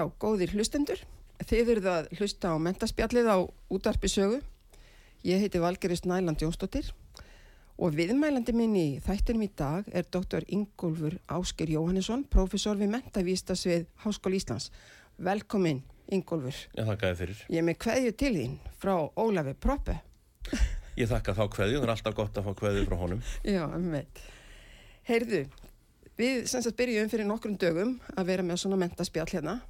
Já, góðir hlustendur. Þið eruð að hlusta á mentaspjallið á útarpi sögu. Ég heiti Valgerist Næland Jónsdóttir og viðmælandi minn í þættinum í dag er Dr. Ingólfur Ásker Jóhannesson, profesor við mentavístasvið Háskóli Íslands. Velkomin, Ingólfur. Já, þakka þið fyrir. Ég er með kveðju til þín frá Ólafi Proppe. Ég þakka þá kveðju, það er alltaf gott að fá kveðju frá honum. Já, með. Heyrðu, við sem sagt byrjum fyrir nokkrum dögum að vera með svona mentaspjall hérna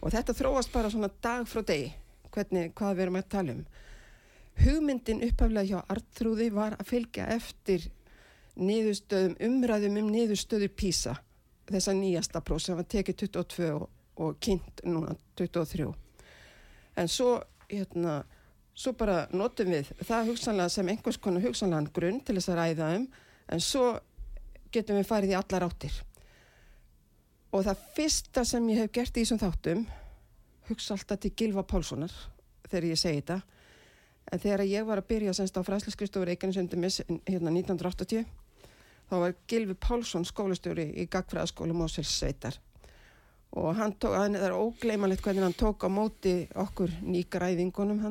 og þetta þróast bara svona dag frá degi, hvernig, hvað við erum að tala um. Hugmyndin upphaflega hjá Artrúði var að fylgja eftir niðurstöðum, umræðum um niðurstöður PISA, þessa nýjasta próf sem var tekið 22 og, og kynnt núna 23. En svo, hérna, svo bara notum við það hugsanlega sem einhvers konar hugsanlegan grunn til þess að ræða um, en svo getum við farið í allar áttir. Og það fyrsta sem ég hef gert í þessum þáttum, hugsa alltaf til Gilva Pálssonar þegar ég segi þetta, en þegar ég var að byrja semst á fræsliskristóri Eikanisöndumis hérna 1980, þá var Gilvi Pálsson skólastjóri í Gagfræðaskóla Mósels Sveitar. Og hann tók, það er ógleimalegt hvernig hann tók á móti okkur nýgræðingunum.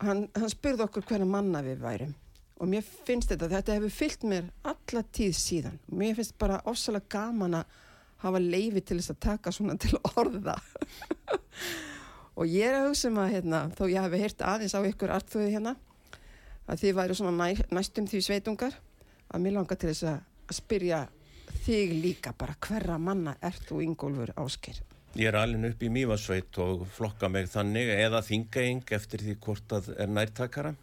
Hann, hann spurði okkur hvernig manna við værum og mér finnst þetta, þetta hefur fyllt mér alla tíð síðan. Mér finnst bara ofsalega gaman að hafa leifi til þess að taka svona til orða. og ég er að hugsa um að, hérna, þó ég hef heirt aðeins á ykkur artþjóði hérna, að þið væri svona næ, næstum því sveitungar, að mér langar til þess að spyrja þig líka bara hverra manna ert þú Ingólfur Ásker? Ég er alveg upp í Mývasveit og flokka mig þannig eða þingaeng eftir því hvort það er nærtakara.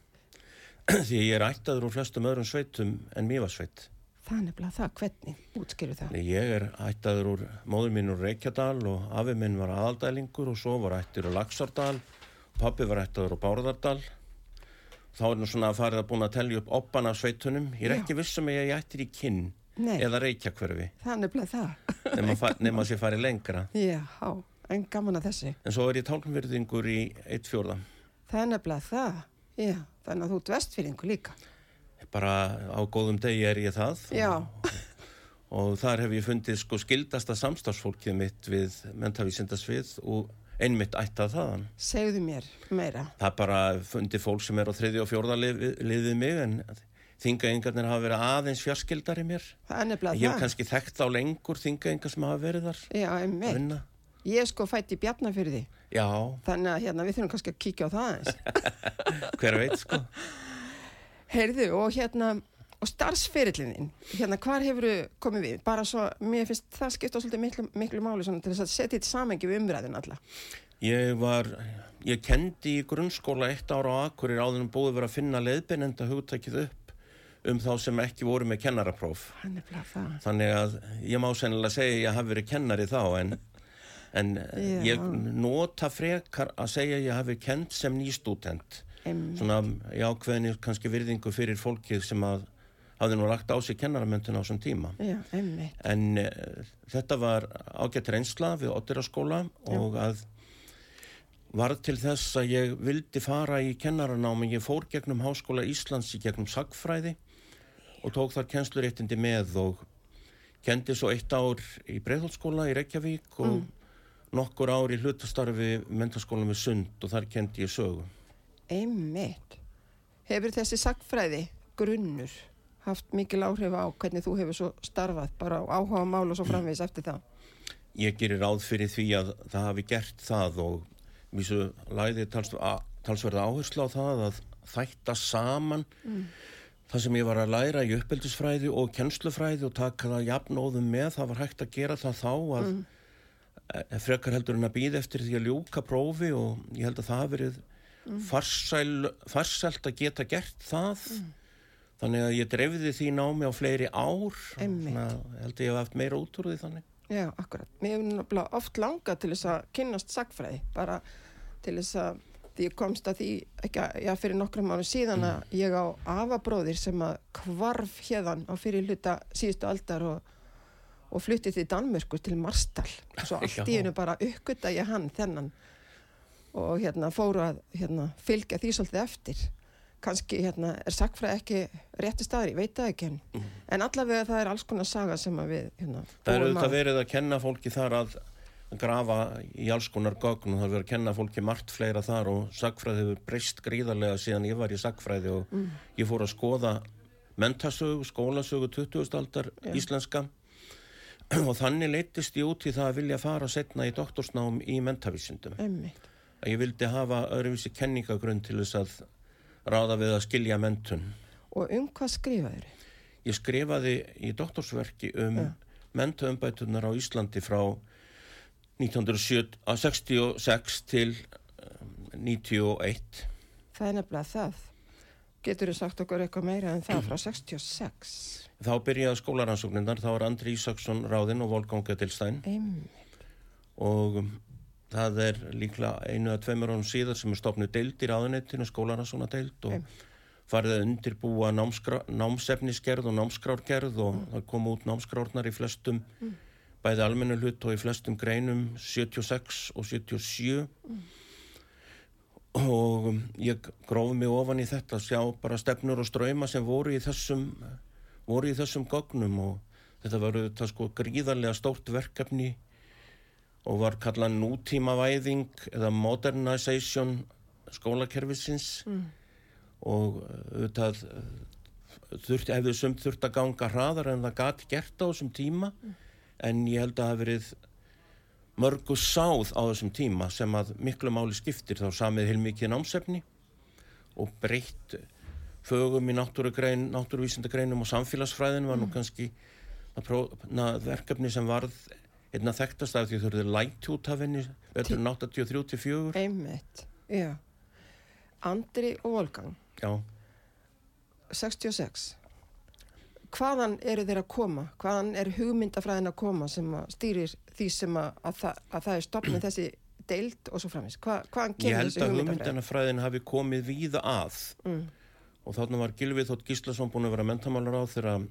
því ég er ættaður úr flestum öðrum sveitum en Mývasveit. Það er nefnilega það, hvernig útskýru það? Ég er ættaður úr móður mín úr Reykjadal og afi minn var aðaldælingur og svo var ættir úr Laxardal pappi var ættaður úr Bárðardal. Þá er nú svona að farið að búin að tellja upp oppan af sveitunum. Ég er Já. ekki vissum að ég ættir í kinn Nei, eða Reykjakverfi það er nefnilega það. nema að sé farið lengra. Já, en gaman að þessi. En svo er ég tálnverðingur í eitt fjórða. Það er nefnilega það. Já, þannig að þú ert vestfýringu líka. Bara á góðum degi er ég það. Já. Og, og þar hef ég fundið sko skildasta samstagsfólkið mitt við mentavísindasvið og einmitt ættað þaðan. Segðu mér meira. Það bara fundið fólk sem er á þriði og fjórða lið, liðið mig en þingaengarnir hafa verið aðeins fjarskildar í mér. Er Ég hef kannski þekkt á lengur þingaengar sem hafa verið þar Já, einmitt. Ég er sko fætt í Bjarnafyrði. Já, Þannig að hérna, við þurfum kannski að kíkja á það eins. hver veit sko. Heyrðu, og hérna, og starfsferillininn, hérna, hvar hefur komið við? Bara svo, mér finnst það skipta svolítið miklu, miklu máli svona til þess að setja þetta samengi við umræðin alla. Ég var, ég kendi í grunnskóla eitt ára á Akurir áður en búið verið að finna leiðbeinenda hugtækið upp um þá sem ekki voru með kennarapróf. Þannig að ég má sennilega segja að ég hafi verið kennari þá en, en Já. ég nota frekar að segja að ég hafi kent sem nýstútent. Svona í ákveðinni kannski virðingu fyrir fólkið sem að hafði nú lagt á sig kennaramentun á þessum tíma. Já. En uh, þetta var ágætt reynsla við Otteraskóla og að varð til þess að ég vildi fara í kennaranámi. Ég fór gegnum Háskóla Íslands í gegnum sagfræði og tók þar kennsluréttindi með og kendi svo eitt ár í Breitholtskóla í Reykjavík og Mm. Nokkur ár í hlutastarfi mentaskóla með Sund og þar kendi ég sögu. Einmitt. Hefur þessi sagfræði, grunnur, haft mikil áhrif á hvernig þú hefur svo starfað, bara á áhuga mál og svo framvegis eftir það? Ég gerir ráð fyrir því að það hafi gert það og vísu læði tals, talsverða áherslu á það að þætta saman það sem ég var að læra í uppeldisfræði og kennslufræði og taka það jafnóðum með, það var hægt að gera það þá að mm. Frekar heldur en að býða eftir því að ljúka prófi og ég held að það hafi verið farsæl, farsælt að geta gert það. Þannig að ég dreifði því námi á fleiri ár. Þannig að ég held að ég hef haft meira út úr því þannig. Já, akkurat. Mér hefur náttúrulega oft langað til þess að kynnast sagfræði, bara til þess að því ég komst að því, ekki að, já, fyrir nokkrum mánu síðan að ég á afabróðir sem að kvarf hérðan á fyrir hluta síðustu aldar og, og flutti til Danmörku til Marstal og svo allt í hennu bara uppgötta ég hann þennan. Og hérna fóru að hérna, fylgja því svolítið eftir. Kannski hérna, er sagfræði ekki rétti staður, ég veit það ekki en, en allavega það er alls konar saga sem að við hérna, Það er auðvitað að- verið að kenna fólki þar að grafa í alls konar gögn og það er verið að kenna fólki margt fleira þar og sagfræði hefur breyst gríðarlega síðan ég var í sagfræði og ég fór að skoða mentasögu, skólasögu 20. aldar íslenska og þannig leittist ég út í það að vilja fara setna í doktorsnám í mentavísindum. Einmitt. Að ég vildi hafa öðruvísi kenningagrunn til þess að ráða við að skilja mentun. Og um hvað skrifaður? Ég skrifaði í doktorsverki um Ja. mentuumbætunar á Íslandi frá 1966 til um, 91. Það er nefnilega það. Getur þú sagt okkur eitthvað meira en það frá 66? Þá byrjaði skólaransóknindar, þá var Andri Ísaksson ráðinn og Volgang Einmitt. og um, það er líklega einu að tveimur ánum síðar sem er stopnuð deild í ráðunettinu, skólaransókna deild og Em. farið að undirbúa námsefnisgerð og námskrárgerð og það kom út námskrárnar í flestum bæði almennu hlut og í flestum greinum 76 og 77 og um, ég grófi mig ofan í þetta að sjá bara stefnur og ströyma sem voru í þessum voru í þessum gögnum og þetta var þetta sko gríðarlega stórt verkefni og var kallað nútímavæðing eða modernization skólakerfisins og uh, auðvitað uh, þurfti, hefði sumt þurft að ganga hraðar en það gati gert á þessum tíma. En ég held að það hafi verið mörgu sáð á þessum tíma sem að miklu máli skiptir þá samið heilmikið námsefni og breytt fögum í náttúrugrein, náttúruvísindagreinum og samfélagsfræðin var nú kannski próf, na, verkefni sem varð einna þekktast af því þau þurfið lægt út af henni öllur 83-4 Einmitt. Já. Andri og Volgang, já, 66. Hvaðan eru þeir að koma? Hvaðan er hugmyndafræðin að koma sem að stýrir því sem að, að, það, að það er stopnið þessi deild og svo framins? Hva, hvaðan ég kemur held þessi að hugmyndafræði? hugmyndanafræðin hafi komið víða að Mm. og þarna var Gilvið Þótt Gíslason búin að vera mentamálar á þegar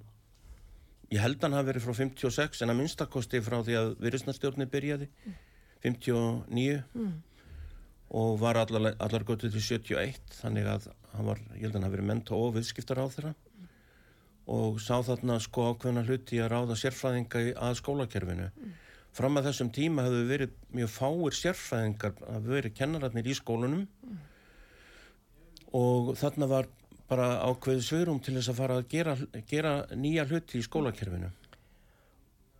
ég held að hann hafi verið frá 56 en að minnstakosti frá því að virðisnarstjórni byrjaði 59 og var allar, allar götu til 71 þannig að hann var, ég held að hann hafi verið menta og viðskiptar á þeirra og sá þarna sko ákveðna hluti að ráða sérfræðinga að skólakerfinu. Fram að þessum tíma hefðu verið mjög fáir sérfræðingar að verið kennararnir í skólunum. Og þarna var bara ákveðið svörum til þess að fara að gera, gera nýja hluti í skólakerfinu.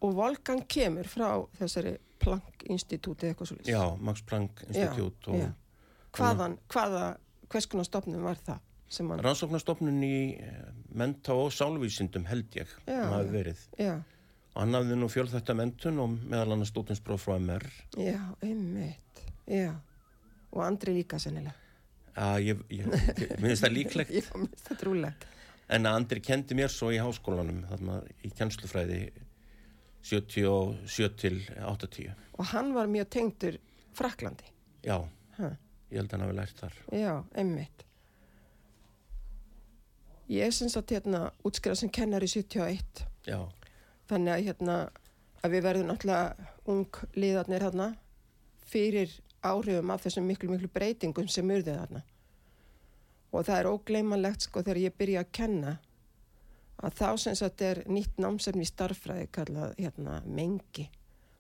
Og Volgang kemur frá þessari Planck-institúti eitthvað svo Já, Max Planck Institute já. og Hvaðan, hvaða, hvers konar stopnum var það hann, rannsóknarstofnun í eh, menta og sálvísindum held ég Já, hann hafi já. verið. já, Og hann hafði nú fjölþætta mentun og meðal annars stútinspróf frá MR. já, einmitt, já, og Andri líka sennilega. ég, ég, ég minnst það líklegt Já, minnst það trúlegt. en Andri kendi mér svo í háskólanum þarna í kennslufræði 77 til 80 Og hann var mjög tengdur Fraklandi. já, Ha, ég held að hann hafi lært þar já, einmitt. Ég er sem sagt hérna útskrifað sem kennar í 71. já, Þannig að hérna að við verðum náttúrulega ung liðarnir hérna fyrir áhrifum af þessum miklu, miklu breytingum sem urðu þarna. Og það er ógleymanlegt sko þegar ég byrja að kenna að þá sem þetta er nýtt námsefni í starffræði kallað hérna, mengi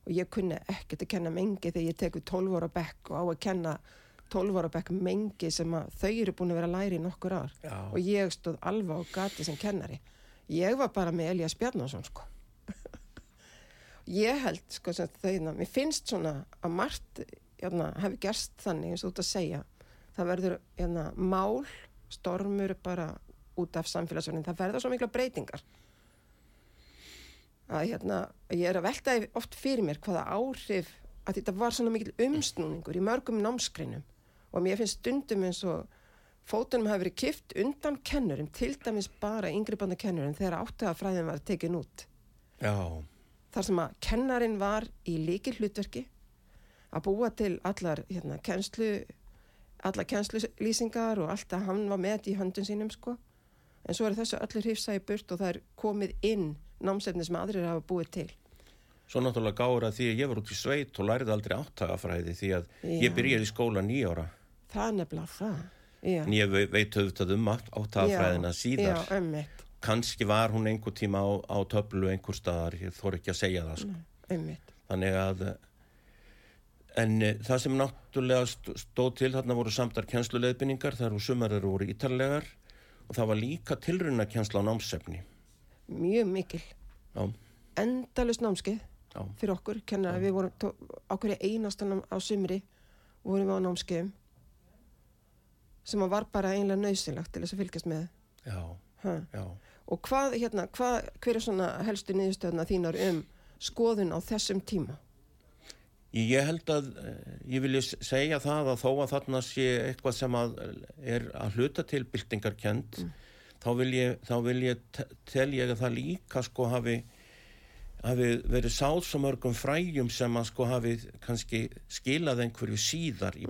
og ég kunni ekkert að kenna mengi þegar ég teku 12 ára bekk og á að kenna 12 ára bekk mengi sem að þau eru búin að vera læri í nokkur ár. Já. og ég stóð alveg á gati sem kennari. Ég var bara með Elias Bjarnason sko. Ég held sko sem þau, mér finnst svona að margt hérna, hefði gerst þannig eins og út að segja. Það verður hérna, mál stormur bara út af samfélagsverðin, það verður svo mikla breytingar. Að hérna, ég er að velta oft fyrir mér hvaða áhrif að þetta var svona mikil umsnúningur í mörgum námskreinum og mér finnst stundum eins og fótunum hafi verið kift undan kennurum, til dæmis bara yngri kennurum þegar áttagafræðin var tekin út. Já, þar sem að kennarin var í líkil hlutverki að búa til allar hérna, kennslu allar kennslulýsingar og allt að hann var með þetta í höndun sínum sko. En svo er þessu öllu hrifsa í burt og það er komið inn námsefni sem aðrir hafa búið til. Svo náttúrulega gáður að því að ég var út í sveit og lærið aldrei áttagafræði því að Já. ég byrjaði í skóla nýjára það er nefnilega það. Já. en ég ve- veit auðvitað um áttagafræðina síðar. Já, ömmit, kannski var hún einhver tíma á, á töflu einhver staðar, ég þór ekki að segja það sko. ömmit þannig að en eh, það sem náttúrulega st- stóð til þarna voru samtar kennsluleðbynningar þar og sumar eru voru ítarlegar og það var líka tilruna kennsla á námsefni. Mjög mikil. Já, endalust námskeið já, fyrir okkur, kennar við vorum á hverju einastan á sumri vorum við á námskeiðum sem var bara einlega nöðsynlegt til þess að fylgjast með. Já, ha. já. Og hvað, hérna, hvað, hver er svona helstu niðurstöðuna þínar um skoðun á þessum tíma? Ég held að, eh, ég vilja segja það að þó að þarna sé eitthvað sem að er að hluta til byltingarkend, þá vil ég, þá vil ég, te- tel ég að það líka sko hafi, hafi verið sáð svo mörgum fræjum sem að sko hafi kannski skilað einhverju síðar í,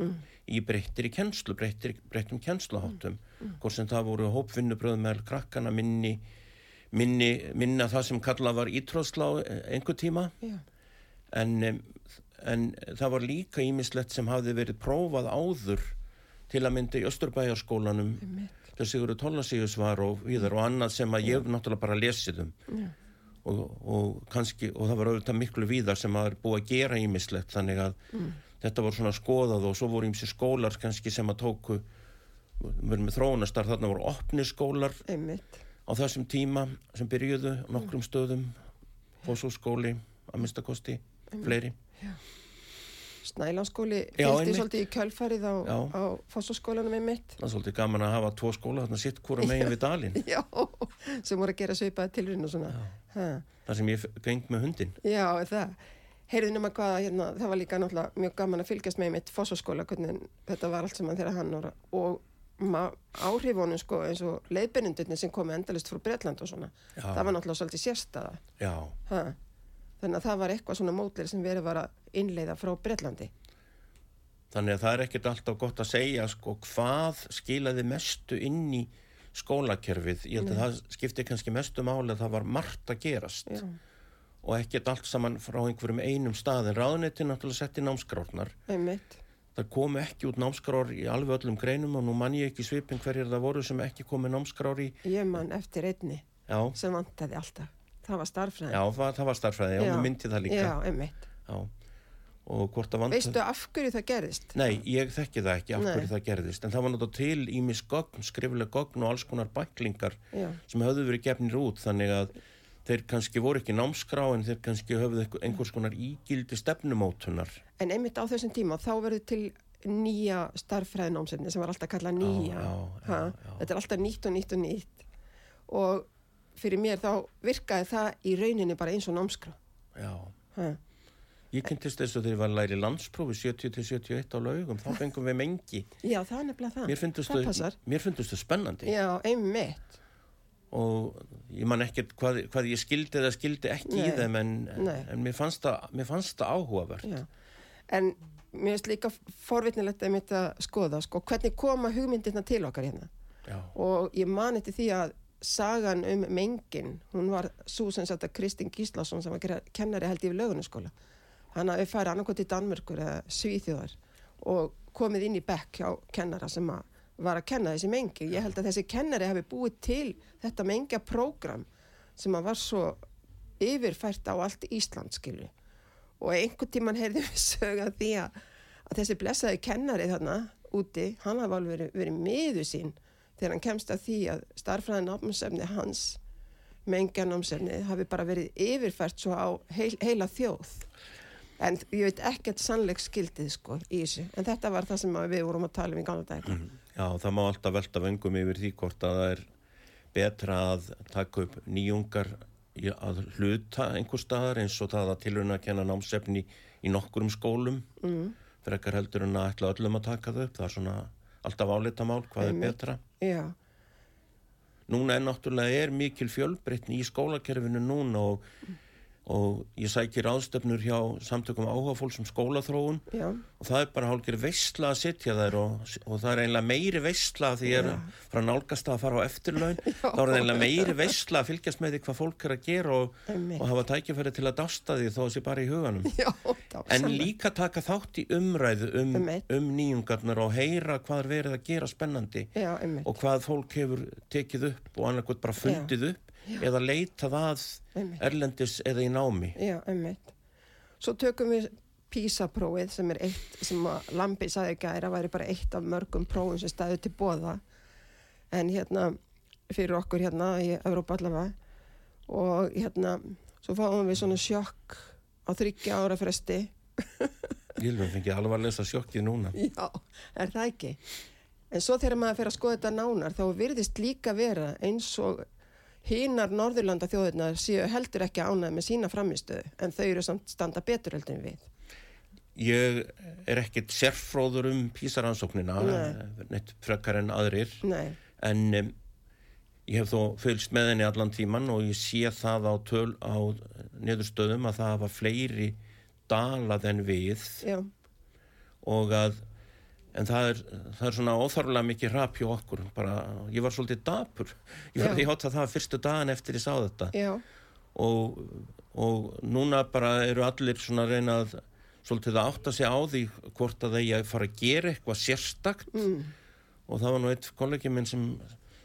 í breyttir í kennslu, breyttum kennsluháttum, hvort sem það voru hópvinnubröð með krakkana minni, minni, minna það sem kallað var ítróðslá einhver tíma. Já, en, en það var líka ímislegt sem hafði verið prófað áður til að mynda í Östurbæjarskólanum þegar Sigurður Tólasíus var og viðar og annað sem að ég hef náttúrulega bara lesið um. Og, og kannski og það var auðvitað miklu víðar sem að er búið að gera ímislegt þannig að þetta var svona skoðað og svo voru ímsi skólar kannski sem að tóku verið með þróunastar þarna voru opni skólar einmitt. á þessum tíma sem byrjuðu nokkrum stöðum fósúskóli að minnstakosti fleiri. Snælanskóli Já, fylgdi einmitt. svolítið í kjölfarið á, á fossaskólanum einmitt. Það er svolítið gaman að hafa tvo skóla þarna sitt hvora megin við dalinn. Já, sem voru að gera svipaði tilrinn og svona. Þar sem ég geng með hundin Já, það. Heyrðu nema hvað, hérna, það var líka náttúrulega mjög gaman að fylgjast með mitt fossaskóla, hvernig þetta var allt saman þegar hann var og áhrifunum sko eins og leiðbennindunni sem komi endalist frá Bretland og svona. Já. Það var náttúrulega svolítið sérstaða. Þannig að það var eitthvað svona mótlir sem verið var að innleiða frá Bretlandi. þannig að það er ekkert alltaf gott að segja sko hvað skilaði mestu inn í skólakerfið ég held að það skipti kannski mestu máli að það var margt að gerast Já, og ekkert allt saman frá einhverjum einum stað en ráðnetti náttúrulega setti námskrárnar einmitt. það komu ekki út námskrár í alveg öllum greinum og nú mann ég ekki svipin hverjir það voru sem ekki komu námskrár í Ég man eftir einni já, sem vantaði alltaf. Það var starffræði. já það, það var starfræði, já, já. myndi það líka Já, einmitt. Já, og hvort að vanda... Veistu af hverju það gerðist? Nei, ég þekki það ekki af Nei. hverju það gerðist, en það var náttúrulega til ímis gögn, skriflega gögn og alls konar bæklingar Já. sem höfðu verið gefnir út, þannig að þeir kannski voru ekki námskrá en þeir kannski höfðu einhver- einhvers konar ígildi stefnumótunar. En einmitt á þessum tíma þá verður til nýja starffræðinámsefni sem var alltaf kallað nýja. já, já, já. Þetta er alltaf nýtt og nýtt og nýtt. Og fyrir mér þá virkaði það í rauninni bara eins og námskrá. Já, Ha? ég kynntist þess að þeir var að læri landsprófi 70-71 á laugum, þá fengum við mengi. Já, það er nefnilega það. Mér finnst það þau spennandi Já, einmitt. Og ég man ekkert hvað, hvað ég skildi eða skildi ekki í Nei, þeim en, en mér, fannst það, mér fannst það áhugavert. Já. En mér finnst líka forvitnilegt einmitt að skoða, sko, hvernig koma hugmyndirna til okkar hérna? Já, og ég mani til því að sagan um mengin, hún var svo sem sagt að Kristín Gíslason sem var kennari held ég við lögunaskóla hann hafi farið annarkot í Danmörkur eða Svíþjóðar og komið inn í bekk hjá kennara sem að var að kenna þessi mengi. Ég held að þessi kennari hafi búið til þetta mengja prógram sem að var svo yfirfært á allt Ísland, skilju. Og einhvern tíman heyrði við sögða því að, að þessi blessaði kennari þarna úti, hann hafi alveg verið, verið miður sín þegar hann kemst að því að starfræðin námsefni hans, mengja námsefni, hafi bara verið yfirfært svo á heil, heila þjóð. En ég veit ekkert sannleik skildið sko í þessu. En þetta var það sem við vorum að tala um í gána dækna. Mm. Já, það má alltaf velta vengum yfir því hvort að það er betra að taka upp nýjungar að hluta einhver staðar eins og það að tilurinn að kenna námsefni í nokkurum skólum mm. fyrir ekkar heldur en að ætla öllum að taka þau upp. Það er svona alltaf álita mál hvað Einmitt. er betra. Já. Núna er náttúrulega er mikil fjölbreytni í skólakerfinu núna og mm og ég sækir ástöfnur hjá samtökum áhugafólk sem skólaþróun. Já. og það er bara hálfur veistla að sittja þær og, og það er einlega meiri veistla því ég er frá nálgast að fara á eftirlaun. Þá er það einlega meiri veistla að fylgjast með því hvað fólk er að gera og, og hafa tækifæri til að dásta því þó að það sé bara í huganum. Já, en líka taka þátt í umræðu um, um nýjungarnar og heyra hvað er verið að gera spennandi Já, og hvað fólk hefur tekið upp og annarkot bara fundið upp Já. eða leitað að einmitt. erlendis eða í námi. Já, einmitt. Svo tökum við PISA-prófið sem er eitt, sem Lambi saði ekki að það væri bara eitt af mörgum prófum sem stæði til bóða en hérna fyrir okkur hérna í Európa allavega og hérna svo fáum við svona sjokk á þryggja ára fresti Ég vil að lesa sjokkið núna Já, er það ekki en svo þegar maður fyrir að skoða þetta nánar þá virðist líka vera eins og hínar Norðurlanda þjóðurnar séu heldur ekki ánað með sína framistöðu en þau eru samt standa betur heldur en við. Ég er ekkit sérfróður um písaransóknina, neitt frekar en aðrir, Nei. en um, ég hef þó fylgst með henni allan tíman og ég sé það á, töl, á niðurstöðum að það hafa fleiri dalað en við Já. og að en það er, það er svona óþarflega mikið rap hjá okkur. Bara, ég var svolítið dapur. Ég var því hótt að það fyrstu dagan eftir ég sá þetta. Og, og núna bara eru allir svona reynað svolítið að átta sig á því hvort að þeir fara að gera eitthvað sérstakt. Mm. og það var nú eitt kollegi minn sem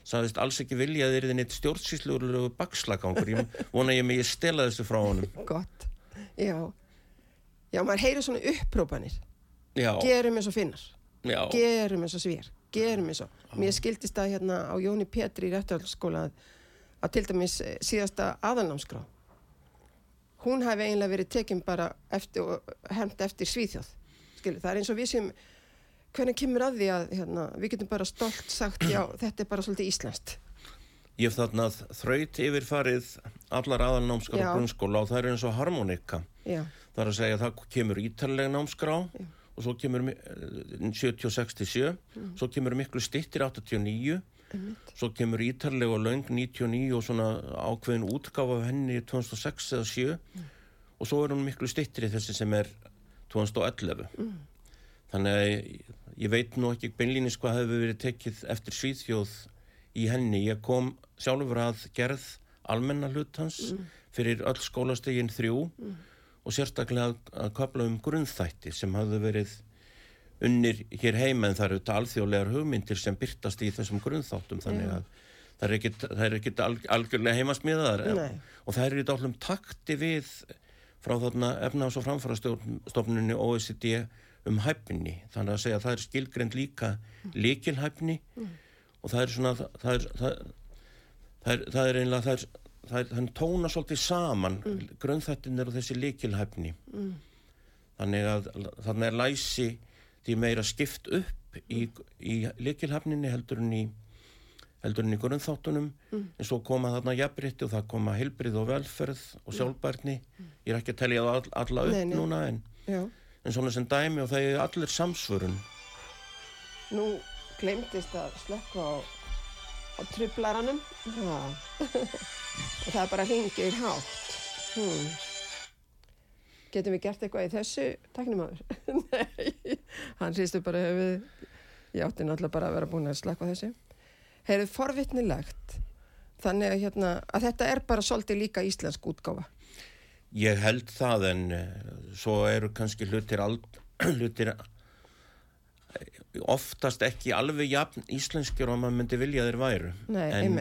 sagðist alls ekki vilja að þeir eru neitt stjórnsýsluður bakslagangur, ég vona ég mig að stela þessu frá honum. Gott, já. Já, maður heyrir svona upprópanir. Já. gerum eins og finnar Já. gerum eins og svér, gerum eins og. Mér skildist að hérna á Jóni Petri í réttarhaldsskóla að, til dæmis eh, síðasta aðalnámskrá hún hafi eiginlega verið tekinn bara eftir hefnd eftir svíþjóð. Skilu, það er eins og við sem hvernig kemur að því að hérna, við getum bara stolt sagt já, þetta er bara svolítið íslenskt. Ég hef þarna þraut yfirfarið allar aðalnámskráð grunnskóla og það er eins og harmonika. Já. það er að segja að það kemur ítalega námskrá. Já og svo kemur 76-7 mm. svo kemur miklu stittir 89 mm. svo kemur ítarlega og laung 99 og svona ákveðin útgáfa af henni 2006 eða 7 mm. og svo er hún miklu stittir í þessi sem er 2011 þannig að ég veit nú ekki beinlýnis hvað hefur verið tekið eftir Svíþjóð í henni. Ég kom sjálfur að gerð almenna hlutans fyrir öll skólastegin þrjú og sérstaklega að kapla um grunnþætti sem hafðu verið unnir hér heima en það eru þetta alþjóðlegar hugmyndir sem byrtast í þessum grunnþáttum þannig að það er ekkit, það er ekkit alg, algjörlega heimasmiðar og það er í dálum takti við frá þarna efnaðs- og framfærastofnunni OECD um hæfni. Þannig að segja að það er skilgrend líka líkilhæfni mm. og það er svona það er, það, það er, það er einlega það er er tóna svolítið saman mm. grunnþættin eru þessi líkilhæfni mm. þannig að þannig er læsi því meira skipt upp í, í líkilhæfninni heldur en í heldur en í grunnþáttunum mm. en svo koma þarna jafnbritti og það koma heilbrið og velferð og sjálfbærni ég er ekki að tellja all, alla upp nei, nei. núna en, en svona sem dæmi og það er allir samsvörun Nú glemtist að slekka á, á trublaranum og það bara hringir hátt. Hmm. getum við gert eitthvað í þessu taknumöður nei, hann sýstu bara hefur ég átti náttúrulega bara að vera búin að slaka þessu. Heyrðu forvittnilegt þannig að, hérna, að þetta er bara svolítið líka íslensk útgáfa. Ég held það en uh, svo eru kannski hlutir, ald, hlutir oftast ekki alveg jafn íslenskjur og maður myndi vilja þeir væru Nei, en,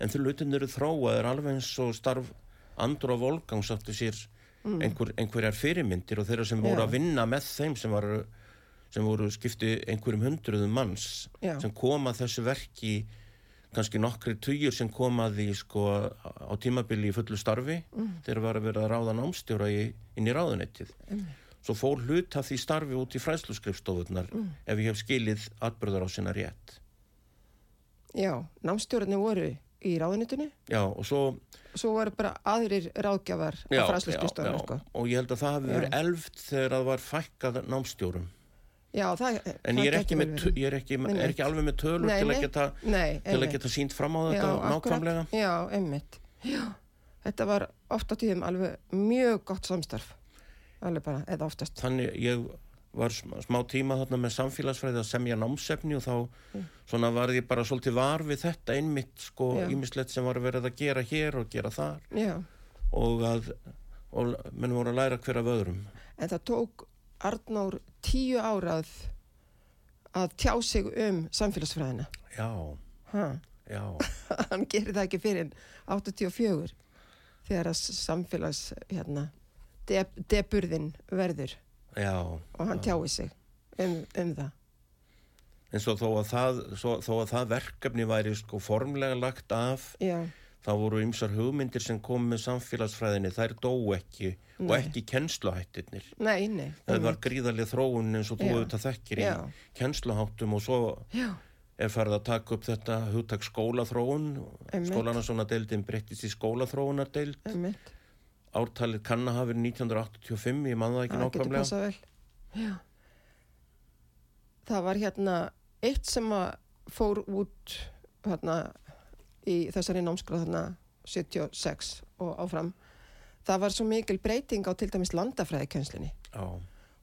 en þeir lutin eru þróaðir alveg eins og starf Andru og Volgang sáttu sér einhver, einhverjar fyrirmyndir og þeirra sem voru Mm. Já. að vinna með þeim sem voru, sem voru skipti einhverjum hundruðum manns Já. sem koma þessu verki kannski nokkri tugir sem komaði sko, á tímabili í fullu starfi Mm. þegar var að vera að ráða námstjóra í, inn í ráðunettið svo fór hlut af því starfi út í fræsluskrifstofunar Mm. ef ég hef skilið atbyrðar á sinna rétt Já, námstjórnarnir voru í ráðunitinu já og svo svo voru bara aðrir ráðgjafar já, á fræsluskustofinu, sko. og ég held að það Já. verið elft þegar það var fækkað námstjórum Já, það, en það ég er með, ég er ekki, er ekki alveg með tölur Nei, til, að geta, Nei, til að geta sínt fram á þetta Já, akkurat. nákvæmlega Já, einmitt. Já, þetta var oft á tíðum alveg mjög gott samstarf. Alveg bara, eða oftast. þannig ég var sm- smá tíma þarna með samfélagsfræði að semja námsefni og þá Mm. svona var ég bara svolítið var við þetta einmitt sko ímislegt sem var verið að gera hér og gera þar. Já, og að og menn voru að læra hver af öðrum. En það tók Arnór tíu árað að tjá sig um samfélagsfræðina. já, Ha, já, hann gerir það ekki fyrir 84 þegar að samfélags, hérna, deb, deburðin verður. Já. Og hann tjái sig um, um það. eins og þó að það, svo, þó að það verkefni væri sko formlega lagt af Já, þá voru ymsar hugmyndir sem kom með samfélagsfræðinni. Þær dó ekki og Nei. ekki kennsluhættirnir. Nei, nei. það var gríðarlega þróun eins og þú auðvitað þekkir í Já. kennsluháttum og svo Já, er farið að taka upp þetta hugtak skólaþróun. Skólana svona deildin breyttist í skólaþróunardeild. Einmitt. Ártalið kann að hafa verið 1985 ég man það ekki Það getur nákvæmlega passað vel. Já. Það var hérna eitt sem að fór út hérna í þessari námskráð hérna 76 og áfram. Það var svo mikil breyting á til dæmis landafræðikenslinni já,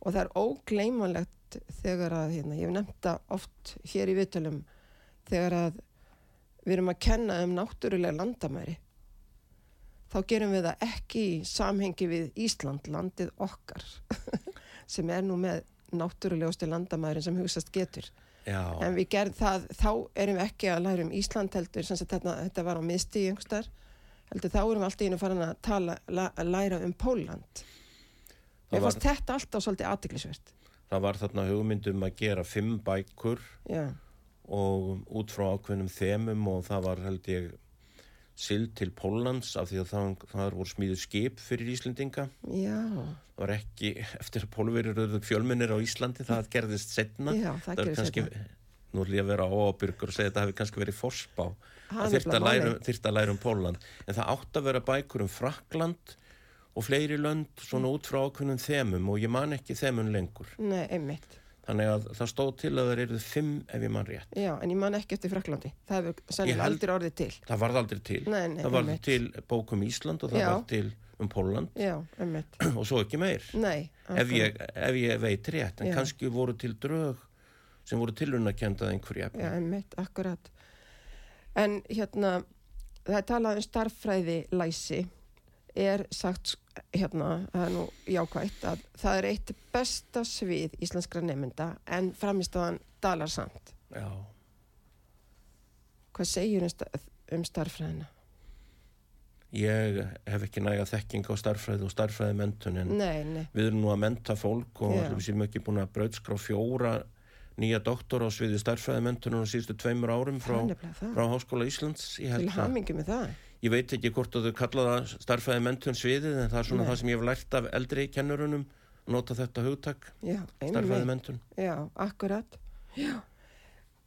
og það er ógleymanlegt þegar að, hérna, ég hef nefnt það oft hér í viðtölum, þegar að við erum að kenna um náttúrulega landamæri. Þá gerum við það ekki í samhengi við Ísland, landið okkar, sem er nú með náttúrulegusti landamærin sem hugsast getur. já, En við gerðum það, þá erum við ekki að læra um Ísland heldur, sem þetta, þetta var á miðstíð einhverstaðar, heldur þá erum við alltaf einu farin að tala, la, að læra um Póland. Var- fannst þetta alltaf svolítið aðtiklisvert. það var þarna hugmyndum að gera fimm bækur Já, og út frá ákveðnum þemum og það var held ég sild til Póllands af því að það, það voru smíðu skip fyrir Íslendinga. Já, það var ekki eftir að pólverið röðu fjölmennir á Íslandi það gerðist setna Já, það gerðist kannski, seinna. nú ætlum ég að vera ábyrgur og segja að þetta hefði kannski verið forspá. Það það þyrfti að, að læra um Pólland. En það átt að vera bækur um Frakland og fleiri lönd svona út frá ákveðnum þemum og ég man ekki þemun lengur. Nei, einmitt. Þannig að það stóð til að það eru fimm ef ég man rétt Já, en ég man ekki eftir Fraklandi. Það hefur held- aldrei orðið til. það varð aldrei til Nei, nei, það varð til bókum Ísland og það varð til um einmitt. og svo ekki meir Nei. ef ég, ef ég veit rétt en Já. kannski voru til drög sem voru tilunarkendað einhverju efni Já, einmitt, akkurat. En hérna, það er talað um starffræði læsi er sagt, hérna, það er nú jákvætt að það er eitt besta svið íslenskra nefnda en framistaðan dalar samt. Já. Hvað segir um, sta- um ég hef ekki næga þekking á starffræði og starffræði mentun en Nei, nei, við erum nú að menta fólk og Já. við séum ekki búin að brautskrá fjóra nýja doktor á sviði starffræði mentunum á síðustu tveimur árum frá, frá Háskóla Íslands Til hamingi með það. Ég veit ekki hvort að þau kalla það starffræði mentun sviðið en það er svona Nei. það sem ég hef lært af eldri kennurunum nota þetta hugtak Já, einmitt. mentun Já, akkurat. Já.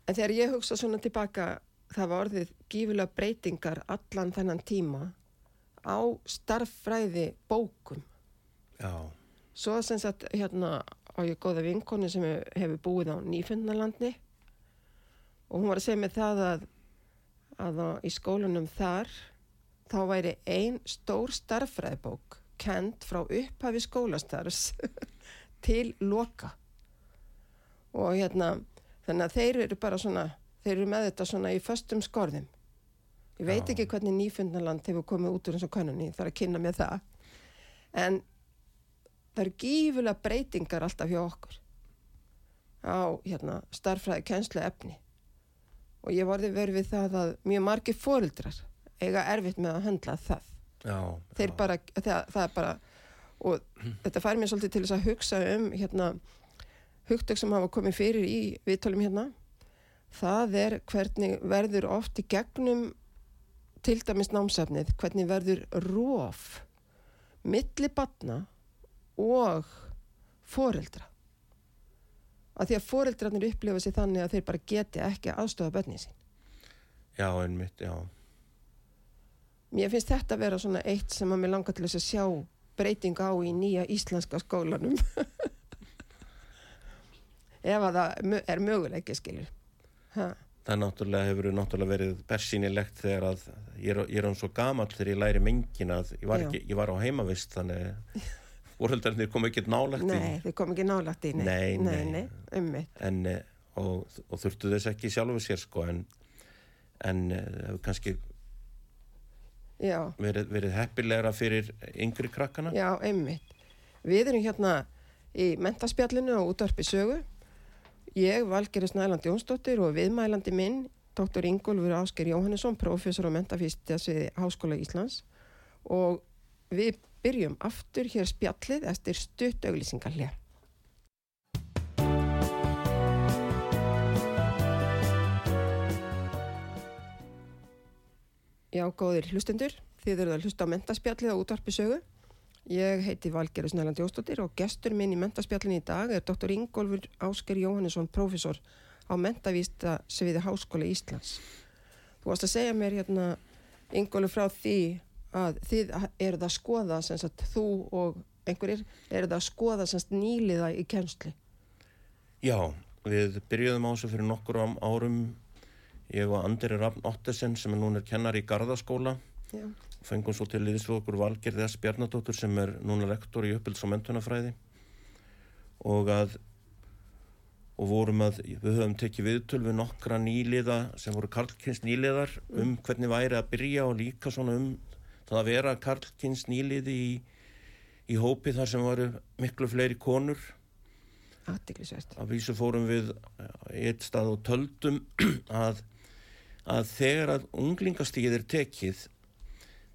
En þegar ég hugsa svona tilbaka, það var orðið gífulega breytingar allan þennan tíma á starffræði bókum. já, Svo sem sagt, hérna, á ég góða vinkonu sem hefur búið á Nýfundnalandi og hún var að segja mig það að, að á, í skólanum þar þá væri ein stór starffræðibók kent frá upphafi skólastarfs til loka. Og hérna þannig að þeir eru bara svona þeir eru með þetta svona í föstum skorðum. Ég veit Já. ekki hvernig nýfundaland hefur komið út úr eins og kannunni þarf að kynna með það. En það eru gífulega breytingar alltaf hjá okkur á hérna, starfræði kennslu efni og ég vorði verið við það að mjög margir fórildrar eiga erfitt með að höndla það Já, þeir já. bara, það, það er bara og þetta fær mér svolítið til þess að hugsa um hérna hugtök sem hafa komið fyrir í viðtölum hérna það er hvernig verður oft í gegnum til dæmis námsefnið, hvernig verður róf milli batna og foreldra að því að foreldrarnir upplifa sig þannig að þeir bara geti ekki aðstofa börnið sín Já, einmitt, já. Mér finnst þetta að vera svona eitt sem að mér langar til þess að sjá breyting á í nýja íslenska skólanum. Ef að það er möguleiki, skilur. Ha, Það náttúrulega hefur náttúrulega verið bersýnilegt þegar að ég er, er hann svo gamall þegar ég læri mengin að ég var, ekki, ég var á heimavist þannig voröldarnir kom ekki nálægt í nei, þau kom ekki nálægt í, nei. Nei, Nei, nei. ummitt. en, eh, og, og þurftu þess ekki sjálfu sér sko en, en eh, kannski verið, verið heppilegra fyrir yngri krakkana já, ummitt. Við erum hérna í mentaspjallinu og útvarpi sögu. Ég, Valgerður Snæland Jónsdóttir og viðmælandi minn, Dr. Ingólfur Ásker Jóhannesson, professor á mentafístasviði Háskóla Íslands og við byrjum aftur hér spjallið eftir stutt auglýsingarlega. Já, góðir hlustendur, þið eruð að hlusta á mentaspjallið á útvarpi sögu. Ég heiti Valgerður Snæland Jónsdóttir og gestur minn í mentaspjallinu í dag er Dr. Ingólfur Ásker Jóhannesson, professor á mentavísta sviði Háskóla Íslands. Þú varst að segja mér hérna, Ingólfur, frá því að þið eruð að skoða, sagt, þú og einhverjir eruð að skoða sagt, nýliða í kennsli. Já, við byrjuðum á þessu fyrir nokkur ám- árum ég og Andri Rafn Ottesen sem er núna er kennar í Garðaskóla Já, fengum svo til liðs við okkur Valgerði S. Bjarnadóttur sem er núna rektor í uppbylds og mentunafræði og að og vorum að, við höfum tekið viðtöl við nokkra nýliða sem voru karlkynns nýliðar um hvernig væri að byrja og líka svona um það að vera karlkynns nýliði í, í hópi þar sem varu miklu fleiri konur aðtiklisvert. að vísu fórum við í eitt stað og töldum að, að þegar að unglingastíð er tekið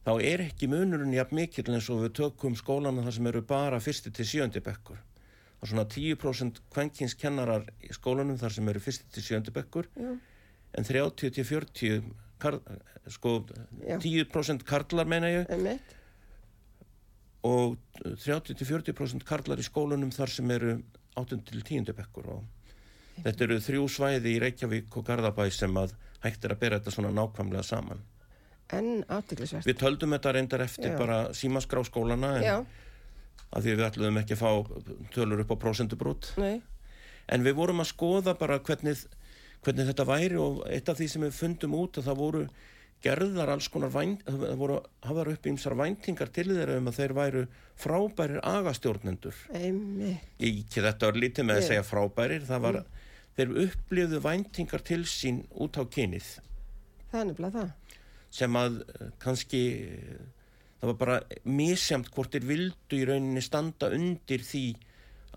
þá er ekki munurinn jafn mikill eins og við tökum skólana þar sem eru bara fyrsti til sjöndi bekkur. Er svona 10% kvenkins kennarar í skólanum þar sem eru fyrsti til sjöndi bekkur Já, en 30 til 40 kar, sko, Já. 10% karlar meina ég einmitt. og 30 til 40% karlar í skólanum þar sem eru 8 til 10 bekkur og þetta eru þrjú svæði í Reykjavík og Garðabæ sem að hægt er að bera þetta svona nákvæmlega saman. En aðtiklisvert. Við töldum þetta reyndar eftir Já. bara símaskrá skólana að því við ætluðum ekki að fá tölur upp á prósentubrút. nei, En við vorum að skoða bara hvernig, hvernig þetta væri og eitt af því sem við fundum út að það voru gerðar alls konar vænt, það voru hafðar upp ímsar væntingar til þeirra um að þeir væru frábærir agastjórnendur. einmitt. Ekki þetta var lítið með að Ég- segja frábærir, það var, þeir upplifðu væntingar til sín út á kynið Það er nefnilega það. sem að eh, kannski eh, það var bara misjamt hvort þeir vildu í rauninni standa undir því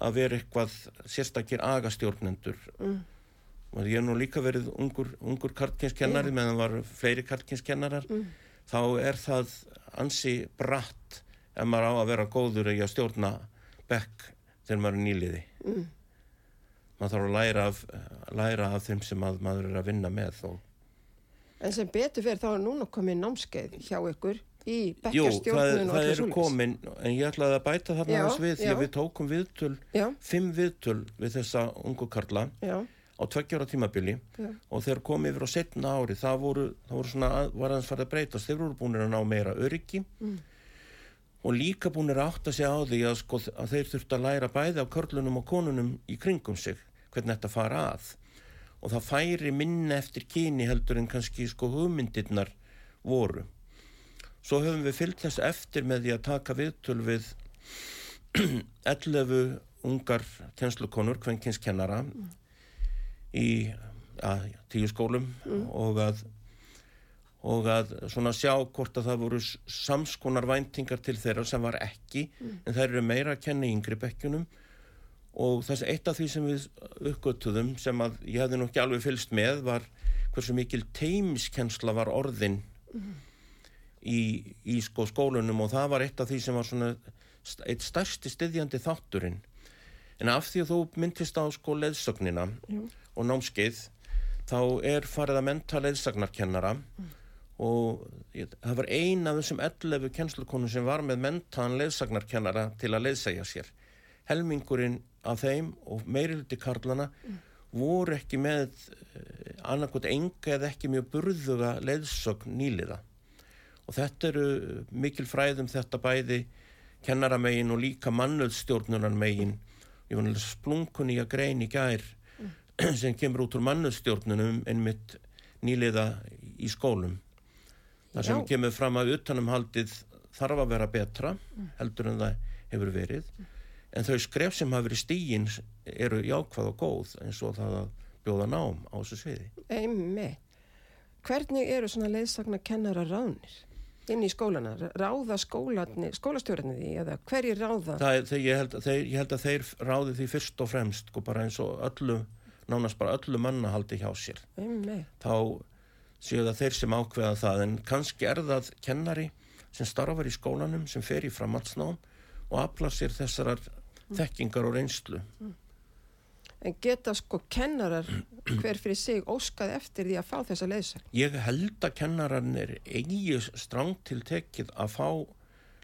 að vera eitthvað sérstakir agastjórnendur Mm. og ég hef nú líka verið ungur, ungur karlkynskennari meðan var fleiri karlkynskennarar Mm. þá er það ansi bratt ef maður á að vera góður í að stjórna bekk þegar maður er nýliði Mm. Maður þarf að læra af, læra af þeim sem að maður er að vinna með og En sem betur fyrir þá er núna komið námskeið hjá ykkur í bekkjastjórnun og svoleiðis. komin en ég ætlaði að bæta þarna Já, aðeins við því að við tókum viðtöl Já, fimm viðtöl við þessa ungu karla já, á tveggjára tímabili og þeir komið yfir á setna ári það voru, það voru svona, að- var aðeins farið að breytast. Þeir voru búinir að ná meira öryggi Mm. og líka búinir að átta sig á því að, sko, að þeir þurftu að læra bæði á körlunum og konunum í kringum sig hvernig þetta fara að. Og það færi minna eftir kyni heldur en kannski sko hugmyndirnar voru. Svo höfum við fyllt þess eftir með því að taka viðtöl við 11 ungar kennslukonur, kvenkinskennara í að, tíu skólum og að og að svona sjá hvort að það voru samskonar væntingar til þeirra sem var ekki en þær eru meira að kenna í yngri bekkjunum og þess eitt af því sem við uppgötuðum sem að ég hefði nú ekki alveg fylst með var hversu mikil teimiskensla var orðin í, í sko skólunum. Og það var eitt af því sem var svona eitt stærsti styðjandi þátturinn. En af því að þú myndist á sko leðsögnina og námskeið þá er farið að menta leðsagnarkennara og ég, það var ein af þessum 11 kennslukonum sem var með mentaðan leðsagnarkennara til að leðsæja sér. Helmingurinn af þeim og meiriluti karlana voru ekki með eh, annarkot enga eða ekki mjög burðuga leðsögn nýliða. Og þetta eru mikil fræðum þetta bæði kennaramegin og líka mannöðstjórnunarmegin ég var náttúrulega splunkun í að grein í gær sem kemur út úr mannöðstjórnunum einmitt nýliða í skólum. Þar sem Já. kemur fram að utanumhaldið þarf að vera betra heldur en það hefur verið en þau skref sem hafa verið stígin eru jákvæð og góð eins og það að bjóða nám á þessu sviði Einmi. Hvernig eru svona leiðsagna kennara ránir inn í skólana? Ráða skólastjórnir því eða hverjir ráða? Það þeir, ég, held, þeir, ég held að þeir ráði því fyrst og fremst sko bara eins og öllu nánast bara öllu manna haldi hjá sér Einmi. þá séu það þeir sem ákveða það en kannski er það kennari sem starfar í skólanum sem fer í framhaldsnám og aflar sér þessarar þekkingar og reynslu En geta sko kennarar hver fyrir sig óskað eftir því að fá þessa leiðsagn? Ég held að kennararnir eigi strangt til tekið að fá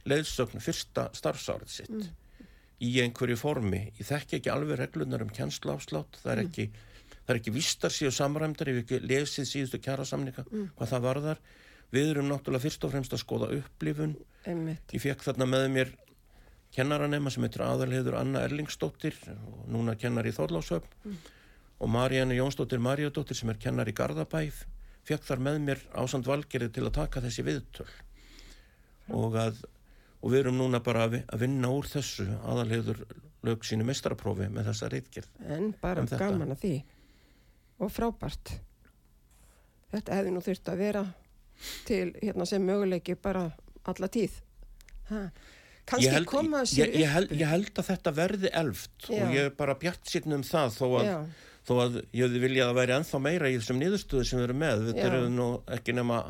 leiðsögn fyrsta starfsárið sitt í einhverju formi. Ég þekki ekki alveg reglunar um kennsláfslátt, það er ekki, það er ekki vistar síðu samræmdar ef ekki lesið síðustu kjara samninga, hvað það varðar. Við erum náttúrulega fyrst og fremst að skoða upplifun. Einmitt. Ég fekk þarna með mér kennaranema sem heitir aðalheður Anna Erlingsdóttir og núna kennar í Þorláshöfn og Maríanne Jónsdóttir Maríadóttir sem er kennar í Garðabæf fekk þar með mér ásand valgerið til að taka þessi viðtöl og að og við erum núna bara að vi- að vinna úr þessu aðalheður lög sínu mestraprófi með þessa reitgerð. En bara Um gaman að því. Og frábært. Þetta hefði nú þurft að vera til hérna sem möguleiki bara alla tíð. Ha. Ég Kanski held, koma sér ég, ég, held, ég held að þetta verði elft Já. og ég er bara bjart sýtn um það þó að, þó að ég viljað að væri ennþá meira í þessum niðurstöðu sem við erum með. Þetta Já. eru nú ekki nema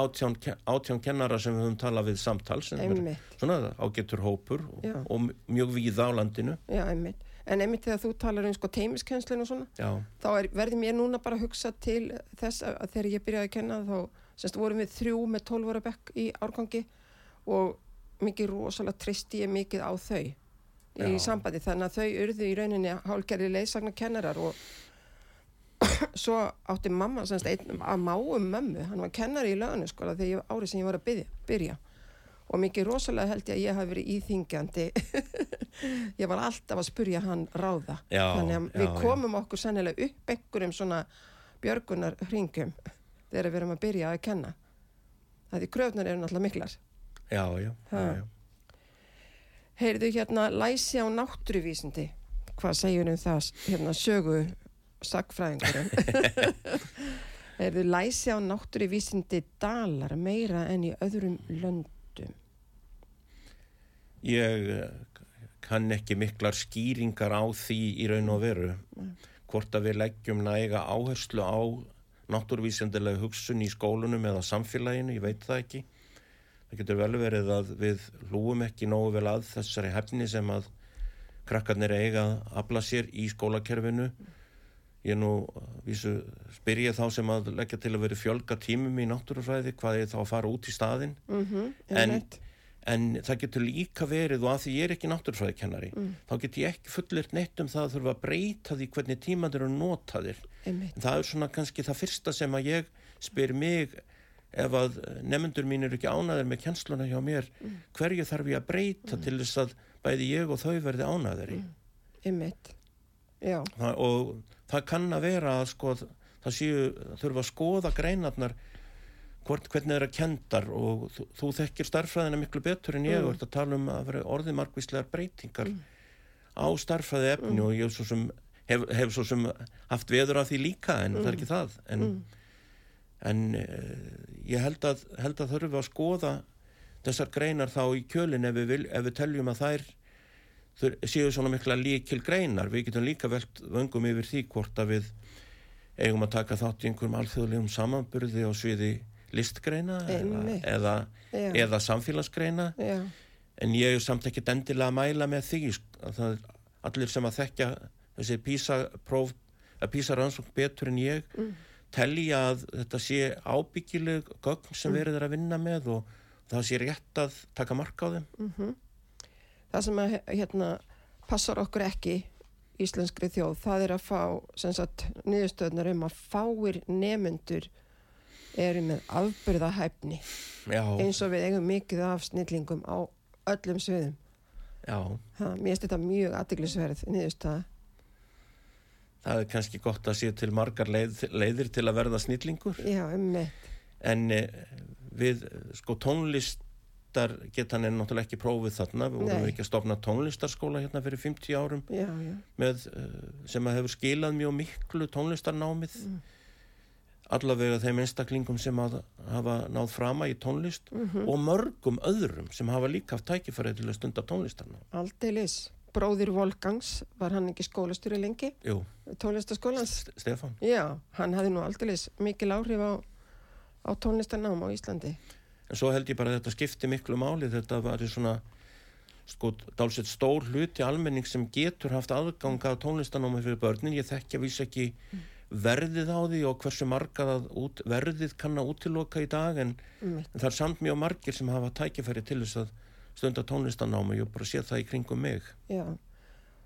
átján, átján kennara sem við höfum talað við samtal sem er Einmitt. svona ágetur hópur og, og mjög víða á landinu. Já, einmitt. En einmitt þegar þú talar um sko teimiskenslun og svona, Já, þá er, verði mér núna bara að hugsa til þess að, þegar ég byrjaði að kenna þá semst vorum við þrjú með 12 ára bekk í árgangi og mikið rosalega tristi ég mikið á þau í Já. sambandi þannig að þau urðu í rauninni hálgerði leiðsagna kennarar og svo átti mamma semst einn að máum mömmu, hann var kennari í löganu sko þegar árið sem ég var að byrja, byrja. og mikið rosalega held ég að ég hafi verið íþingjandi ég var alltaf að spurja hann ráða Já, þannig að við já, já. komum okkur sennilega upp einhverjum svona björgunar hringum þegar við erum að byrja að kenna það því kröfnar eru náttúrulega miklar já, já, já, já. heyrðu hérna læsi á náttúruvísindi hvað segjur um það hérna sögu sagfræðingurum heyrðu læsi á náttúruvísindi dalar meira en í öðrum löndum Ég eh, kann ekki miklar skýringar á því í raun og veru. Hvort að við leggjum næga áherslu á náttúruvísendilega hugsun í skólunum eða samfélaginu, ég veit það ekki. Það getur vel verið að við hlúum ekki nógu vel að þessari hefni sem að krakkarnir eiga að afla sér í skólakerfinu. Ég nú vísu spyr ég þá sem að leggja til að vera fjölga tímum í náttúrufræði hvað er þá að fara út í staðinn. mm -hmm, En- En það getur líka verið og að því ég er ekki náttúrufræðikennari, þá getur ég ekki fullirt neitt um það að þurfa að breyta því hvernig tímandir eru notaðir. En það er svona kannski það fyrsta sem að ég spyr mig ef að nefnendur mín eru ekki ánaðir með kjensluna hjá mér, hverju þarf ég að breyta til þess að bæði ég og þau verði ánaðir í. einmitt. Já, Það, og það kann að vera að sko, það séu, þurfa að skoða greinarnar hvort, hvernig það eru að kendar og þú, þú þekkir starffræðina miklu betur en ég og ert að tala um að vera orðið margvíslegar breytingar á starffræði efni og ég svo sem, hef, hef svo sem haft veður af því líka en það er ekki það en, en uh, ég held að, held að þurfa að skoða þessar greinar þá í kjölinn ef ef við teljum að þær séu svona mikla líkil greinar. Við getum líka velt vöngum yfir því hvort að við eigum að taka þátt í einhverjum alþjóðlegum samanburði á sviði listgreina eða, eða, eða samfélagsgreina Já, en ég er samt ekki endilega að mæla með því allir sem að þekkja þessi að písa-rannsókn betur en ég mm. Telja að þetta sé ábyggileg gögn sem verið er að vinna með og það sé rétt að taka mark á þeim? Það sem að hérna passar okkur ekki íslenskri þjóð, það er að fá sem sagt niðurstöðnar um að fáir nemyndur eru með afbyrðahæfni Já, eins og við eigum mikið af snillingum á öllum sviðum. já, Ha, mér finnst þetta mjög aðdeglisverð niðurstöða. Það er kannski gott að sé til margar leið, leiðir til að verða snillingur Já, en eh, við sko tónlistar getan er náttúrulega ekki prófið þarna við vorum Nei. ekki að stofna tónlistarskóla hérna fyrir 50 árum Já, já. með, eh, sem að hefur skilað mjög miklu tónlistarnámið Mm. allavega þeim einstaklingum sem að hafa náð frama í tónlist Mhm. og mörgum öðrum sem hafa líka haft tækifærið til að stunda tónlistarnám Aldeilis. Bróðir Volgangs, var hann ekki skólastjóri lengi? Jú, Tónlistaskólans? St- Stefán Já, hann hafði nú aldeilis mikil áhrif á, á tónlistarnám á Íslandi. en svo held ég bara að þetta skipti miklu máli þetta var svona sko, dálsett stór hluti almenning sem getur haft aðgang að tónlistanámi fyrir börnin, ég þekkja vís ekki verðið á því og hversu margað verðið kann að útiloka í dag en, Einmitt. en það er samt mjög margir sem hafa tækifæri til þess að stunda tónlistanámi og bara sé það í kringum mig. Já.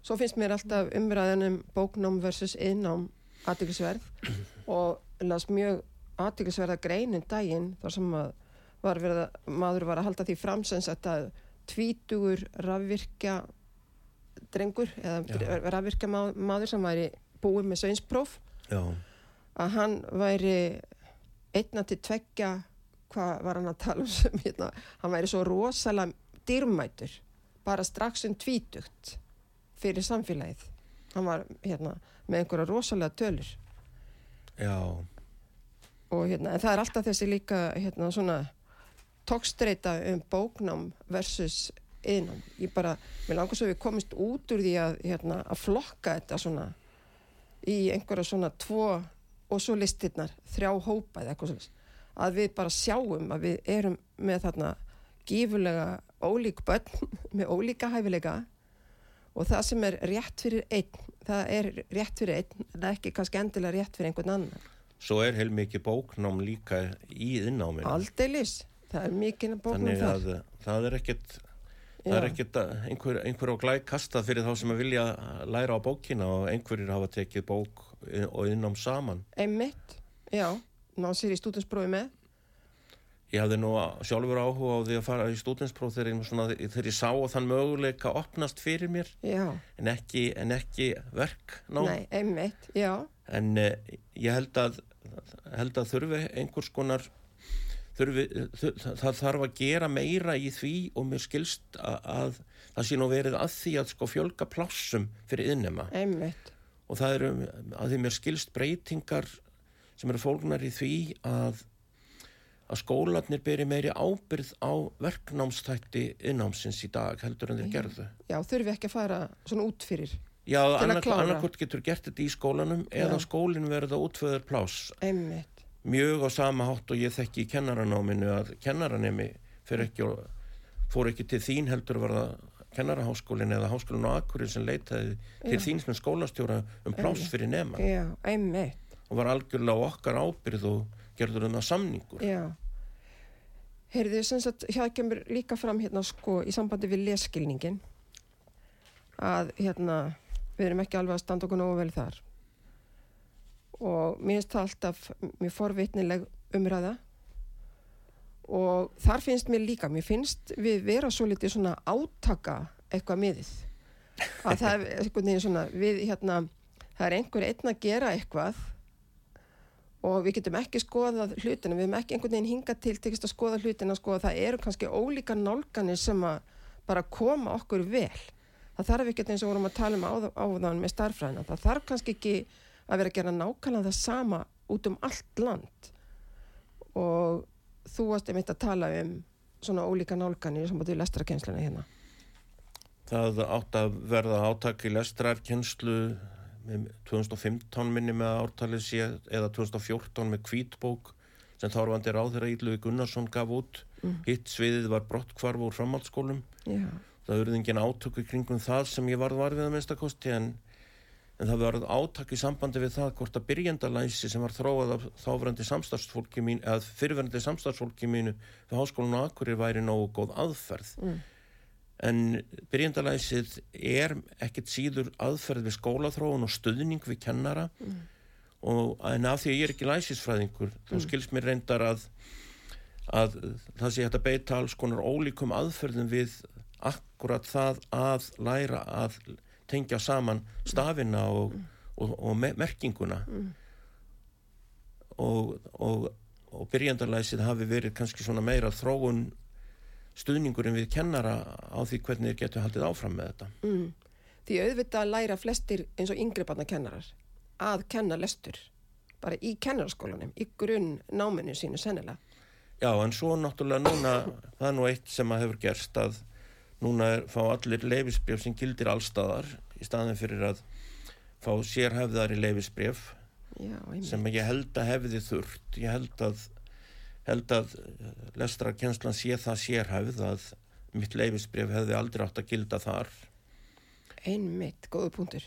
Svo finnst mér alltaf umræðan um bóknám versus innám aðtiklisverð og las mjög aðtiklisverða greinin daginn þar sem að var verið að, maður var að halda því fram sem sagt að tvítugur rafvirkja drengur eða rafvirkja maður sem væri búið með sveinspróf Já, að hann væri einna til tveggja hvað var hann að tala um sem hérna, hann væri svo rosalega dýrmætur bara strax um tvítugt fyrir samfélagið. Hann var hérna með einhverja rosalega tölur. Já, og hérna, en það er alltaf þessi líka hérna svona tókstreita um bóknám versus innám, ég bara, mér langar svo við komist út úr því að hérna, að flokka þetta svona í einhverja svona tvo og svo listirnar, þrjá hópa eða eitthvað svona, að við bara sjáum að við erum með þarna gífurlega ólík börn með ólíka hæfileika og það sem er rétt fyrir einn, það er rétt fyrir einn, er ekki kannski endilega rétt fyrir einhvern annan. svo er heilmikið bóknám líka í innáminu Aldeilis, það er mikið þannig þar. að það er ekkit það er að einhver, einhver á glæð kastað fyrir þá sem að vilja læra á bókina og einhverjir hafa tekið bók og innám saman Einmitt, já, ná sér í stúdinsprófi með. Ég hafði nú sjálfur áhuga á því að fara í stúdenspróf þegar, þegar ég sá að þann möguleika opnast fyrir mér. En ekki, en ekki verk ná. nei, einmitt, já, en uh, ég held að held að þurfi einhvers konar þurfi, þur, það þarf að gera meira í því og mér skilst að, að það sé nú verið að því að sko fjölga plássum fyrir innema einmitt, og það eru að því mér skilst breytingar sem eru fólknar í því að að skólanir beri meiri ábyrð á verknámsþætti innámsins í dag heldur en þeir gerðu. já, þurfi ekki að fara svona út fyrir, Já, Til að annar, klára. annarkvort getur gert þetta í skólanum eða Já. skólinn verða útföður pláss. einmitt, Mjög á sama hátt og ég þekki í kennaranáminu að kennaranemi ekki og fór ekki til þín heldur var það kennaraháskólinn eða háskólinn á Akurinn sem leitaði til Já. þín sem skólastjóra um pláss Einmitt. fyrir nema já, einmitt, og var algjörlega okkar ábyrð og gerður það samningur. já. Heyrðu, hjá kemur líka fram hérna sko í sambandi við leskilningin að hérna við erum ekki alveg að standa okkur nógu vel þar. Og mér finnst það alltaf mjög forvitnileg umræða. Og þar finnst mér líka, mér finnst við vera svo litið svona átaka eitthvað miðið. Að það er einhvern veginn svona við hérna, það er einhver einn að gera eitthvað og við getum ekki skoðað hlutina, við hefum ekki einhvern veginn hingað til tekist að skoða hlutina, sko, það eru kannski ólíka nálganir sem að bara koma okkur vel. Það þarf ekki eins og vorum að tala um áð- áðan með starfræðina, það þarf kannski ekki að vera að gera nákvæmlega það sama út um allt land og þú varst einmitt að tala um svona ólíka nálganir sem að þú lestra kennsluna hérna. það átt að verða átak í lestrarkenslu með 2015 minni með ártalið sé eða 2014 með kvítbók sem þárvandi ráðherra Ídluði Gunnarsson gaf út. Hitt sviðið var brottkvarf úr framhaldsskólum. Já, það verður engin átöku kringum það sem ég varð varfið að minnstakosti en, en það verður átak í sambandi við það hvort að byrjendalæsi sem var þróað af þáverandi samstarfsfólki mín eða fyrirverandi samstarfsfólki mínu við háskólan og akkurir væri nógu góð aðferð en byrjendalæsið er ekkit síður aðferð við skólaþróun og stuðning við kennara. Og en af því að ég er ekki læsisfræðingur þá skilst mér reyndar að að það sé hægt að beita alls konar ólíkum aðferðum við akkurat það að læra að tengja saman stafina og, og, og me merkinguna. Og, og, og byrjandarlæsið hafi verið kannski svona meira þróun stuðningurinn við kennara á því hvernig þeir getur haldið áfram með þetta. mm. því auðvitað læra flestir eins og yngri barna kennarar að kenna lestur bara í kennaraskólanum, í grunn náminu sínu sennilega Já, en svo náttúrulega núna, það er nú eitt sem að hefur gerst að núna er, fá allir leifisbref sem gildir allstaðar í staðin fyrir að fá sérhefðari leifisbref já, einmitt. sem ég held að hefði þurft ég held að held að lestrakenslan sé það sérhæfð að mitt leifisbref hefði aldrei átt að gilda þar. Einmitt, góðu punktur.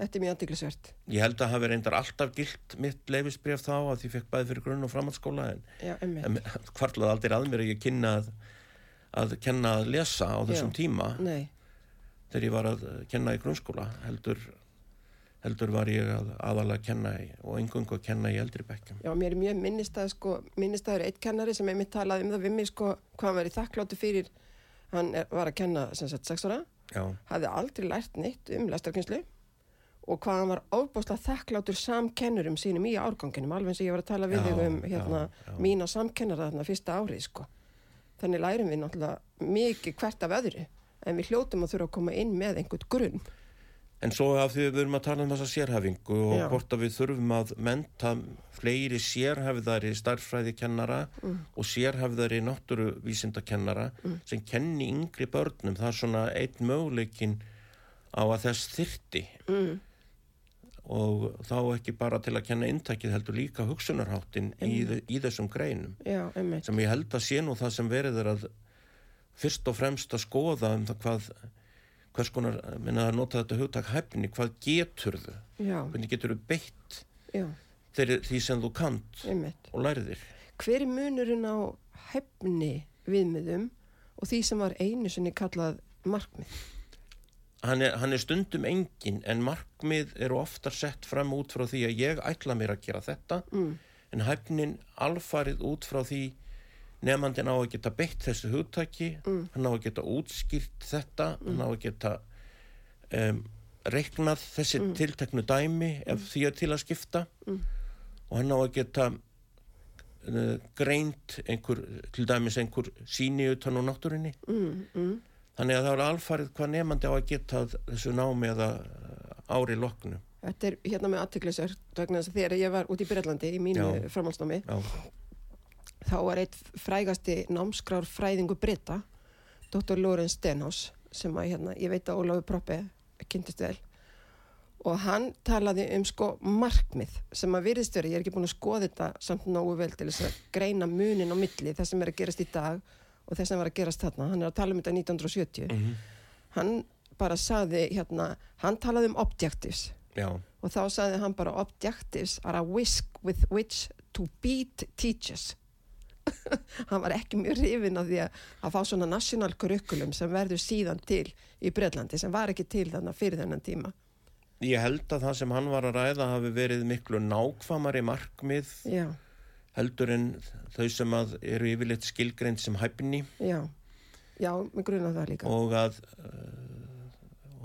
Þetta er mjög antiklisvert ég held að hafi reyndar alltaf gilt mitt leifisbref þá að ég fekk bæði fyrir grunn og framhaldsskóla en, en hvarlaði aldrei að mér að ég kynna að, að kenna að lesa á þessum Já. tíma nei. þegar ég var að kenna í grunnskóla heldur, heldur var ég að aðalega kenna í, og engungu að kenna í eldri bekkjum Já, mér er mjög minnistað, sko, minnistæður eitt kennari sem einmitt talaði um það við mig, sko, hvað hann verið þakkláttu fyrir, hann er, var að kenna, sem sagt, sex ára, Já, hafði aldrei lært neitt um lestarkynslu og hvað hann var ofbáslega þakkláttur samkennurum sínum í árganginum, alveg eins og ég var að tala við Já, þig um, hérna, já, já. mína samkennara þarna fyrsta árið, sko. Þannig lærum við náttúrulega mikið hvert af öðru, en við hljótum að þurfa að koma inn með einhvern grunn. En svo af því við erum að tala um þessa sérhæfingu og Já. hvort að við þurfum að menta fleiri sérhæfðari starffræðikennara Mm. og sérhæfðari náttúruvísindakennara sem kenni yngri börnum. Það er svona einn möguleikin á að þess þyrti Mm. og þá ekki bara til að kenna intakið heldur líka hugsunarháttin í, í þessum greinum Já, sem ég held að sé nú það sem verið er að fyrst og fremst að skoða um það hvað hvers konar, minna að nota þetta hugtak hæfni, hvað getur þau hvernig getur þau beitt þeirri, því sem þú kant einmitt. og lærðir Hver er munurinn á hefni viðmiðum og því sem var einu sinni kallað markmið? hann er, hann er stundum engin en markmið eru oftar sett fram út frá því að ég ætla mér að gera þetta Mm. en hæfnin alfarið út frá því nefnandinn á að geta beitt þessu hugtaki Mm. hann á að geta útskýrt þetta hann á að geta um, reiknað þessi Mm. tilteknu dæmi ef því er til að skipta og hann á að geta uh, greint einhver, til dæmis einhver síni utan á náttúrinni Mm, mm. þannig að það er alfarið hvað nefnandi á að geta þessu námi eða uh, ári loknu Þetta er hérna með aðtiklisar vegna þess að þegar ég var út í Byrjallandi í mínu Já. framhaldsnámi Já, þá var eitt frægasti námskrár fræðingu Brita Dr. Lawrence Stenhouse sem að hérna, ég veit að Ólafur Proppi kynntist vel. Og hann talaði um sko markmið sem að virðist verið, ég er ekki búin að skoða þetta samt nógu vel til þess að greina munin á milli það sem er að gerast í dag og það sem var að gerast þarna, hann er að tala um þetta 1970 Mhm. hann bara saði hérna, hann talaði um objectives. Já, og þá sagði hann bara objectives are a whisk with which to beat teachers hann var ekki mjög hrifin af því að, að fá svona national curriculum sem verður síðan til í Breitlandi sem var ekki til þannig fyrir þennan tíma. Ég held að það sem hann var að ræða hafi verið miklu nákvæmari markmið já, heldur en þau sem að eru yfirleitt skilgreind sem hæfni. Já. Já, með grunna það líka. Og að uh,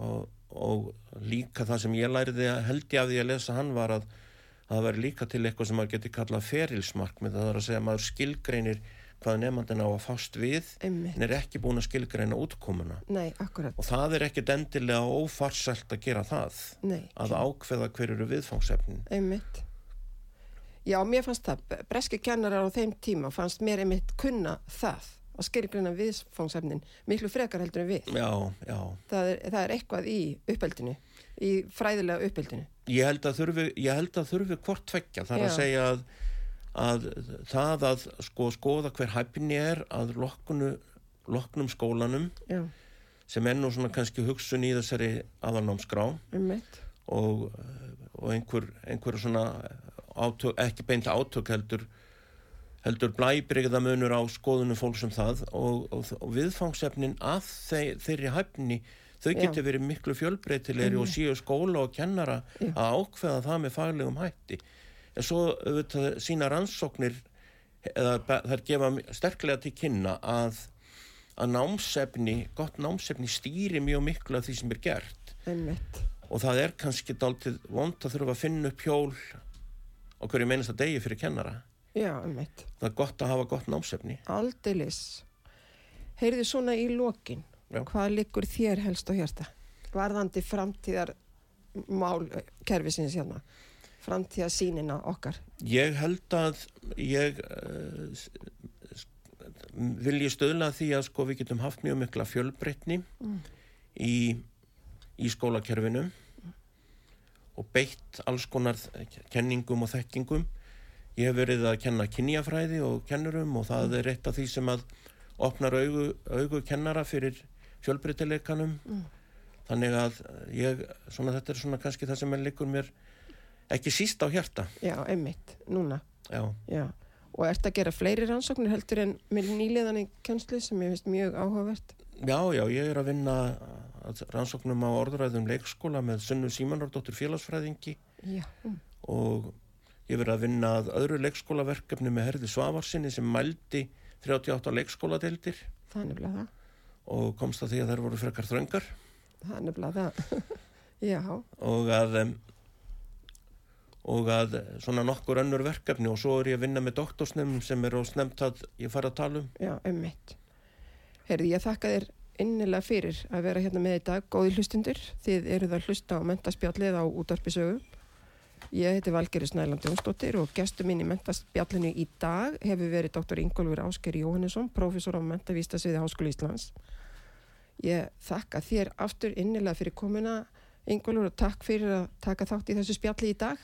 og, og líka það sem ég læriði að held ég að lesa hann var að að það væri líka til eitthvað sem maður geti kallað ferilsmarkmið, það er að segja að maður skilgreinir hvað nefnandinn á að fást við Einmitt. en er ekki búin að skilgreina útkomuna nei, og það er ekkit endilega ófarsælt að gera það nei, að ákveða hver eru viðfangsefnin einmitt já, mér fannst það, breski kennarar á þeim tíma fannst mér einmitt kunna það að skilgrina viðfangsefnin miklu frekar heldur en við. Já, já. Það er, það er eitthvað í uppeldinu, í fræðilega uppeldinu. Ég held að þurfi, ég held að þurfi hvort tveggja. Það er að Já. segja að, að það að sko, skoða hver hæfni er að loknu, loknum skólanum Já, sem er nú svona kannski hugsun í þessari aðalnámskrá um og, og einhver, einhver svona átök, ekki beint átök heldur heldur blæbrigða munur á skoðunum fólk sem það og, og, og viðfangsefnin að þeir, þeirri hæfni þau getur verið miklu fjölbreytilegri og síu skóla og kennara Já. að ákveða það með faglegum hætti en svo auðvitað sína rannsóknir eða þær gefa sterklega til kynna að að námsefni, gott námsefni stýri mjög miklu af því sem er gert Um mitt. og það er kannski dálítið vond að þurfa að finna upp hjól á hverju meinasta degi fyrir kennara Já, um mitt. það er gott að hafa gott námsefni Aldeilis. Heyrðu svona í lokin. Já. Hvað liggur þér helst á hjarta? Varðandi framtíðar mál kerfisins hérna. Framtíðar sínina okkar. ég held að ég uh, vil ég stöðla því að sko við getum haft mjög mikla fjölbreytni í, í skólakerfinu og beitt alls konar kenningum og þekkingum ég hef verið að kenna kynjafræði og kennurum og það er eitt af því sem að opnar augu, augu kennara fyrir fjölbreytileikanum þannig að ég, svona þetta er svona kannski það sem leikur mér ekki síst á hjarta Já, einmitt. Núna. já, Já. Og ert að gera fleiri rannsóknir heldur en með nýliðan í kennslu sem ég finnst mjög áhugavert. já, já, ég er að vinna að rannsóknum á orðræðum leikskóla með Sunnu Símanardóttur félagsfræðingi Já. Mm. og ég verið að vinna að öðru leikskólaverkefni með Herði Svavarsinni sem mældi 38 leikskóladeildir Það er nefnilega það. Og komst að því að þær voru frekar þröngar Það er nefnilega það. Já. og að og að svona nokkur önnur verkefni og svo er ég að vinna með doktorsnefnum sem er á snemt að ég fara að tala um Já, einmitt. Heyrðu, ég þakka þér innilega fyrir að vera hérna með í dag, góði hlustundur. Þið eruð að hlusta á mentaspjallið á útvarpisögu. Ég heiti Valgeri Snæland Jónsdóttir og gestur minn í mentaspjallinu í dag hefur verið dr. Ingólfur Ásker Jóhannesson, prófessor á mentavístasviði Háskóli Íslands. Ég þakka þér aftur innilega fyrir komuna, Ingólfur, og takk fyrir að taka þátt í þessu spjalli í dag.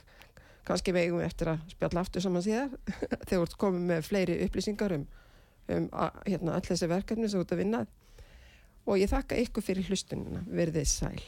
Kannski vegum við eftir að spjalla aftur saman síðar þegar ert komið með fleiri upplýsingar um um hérna, all þessi verkefni sem þú ert að vinna og ég þakka ykkur fyrir hlustunina, verðið sæl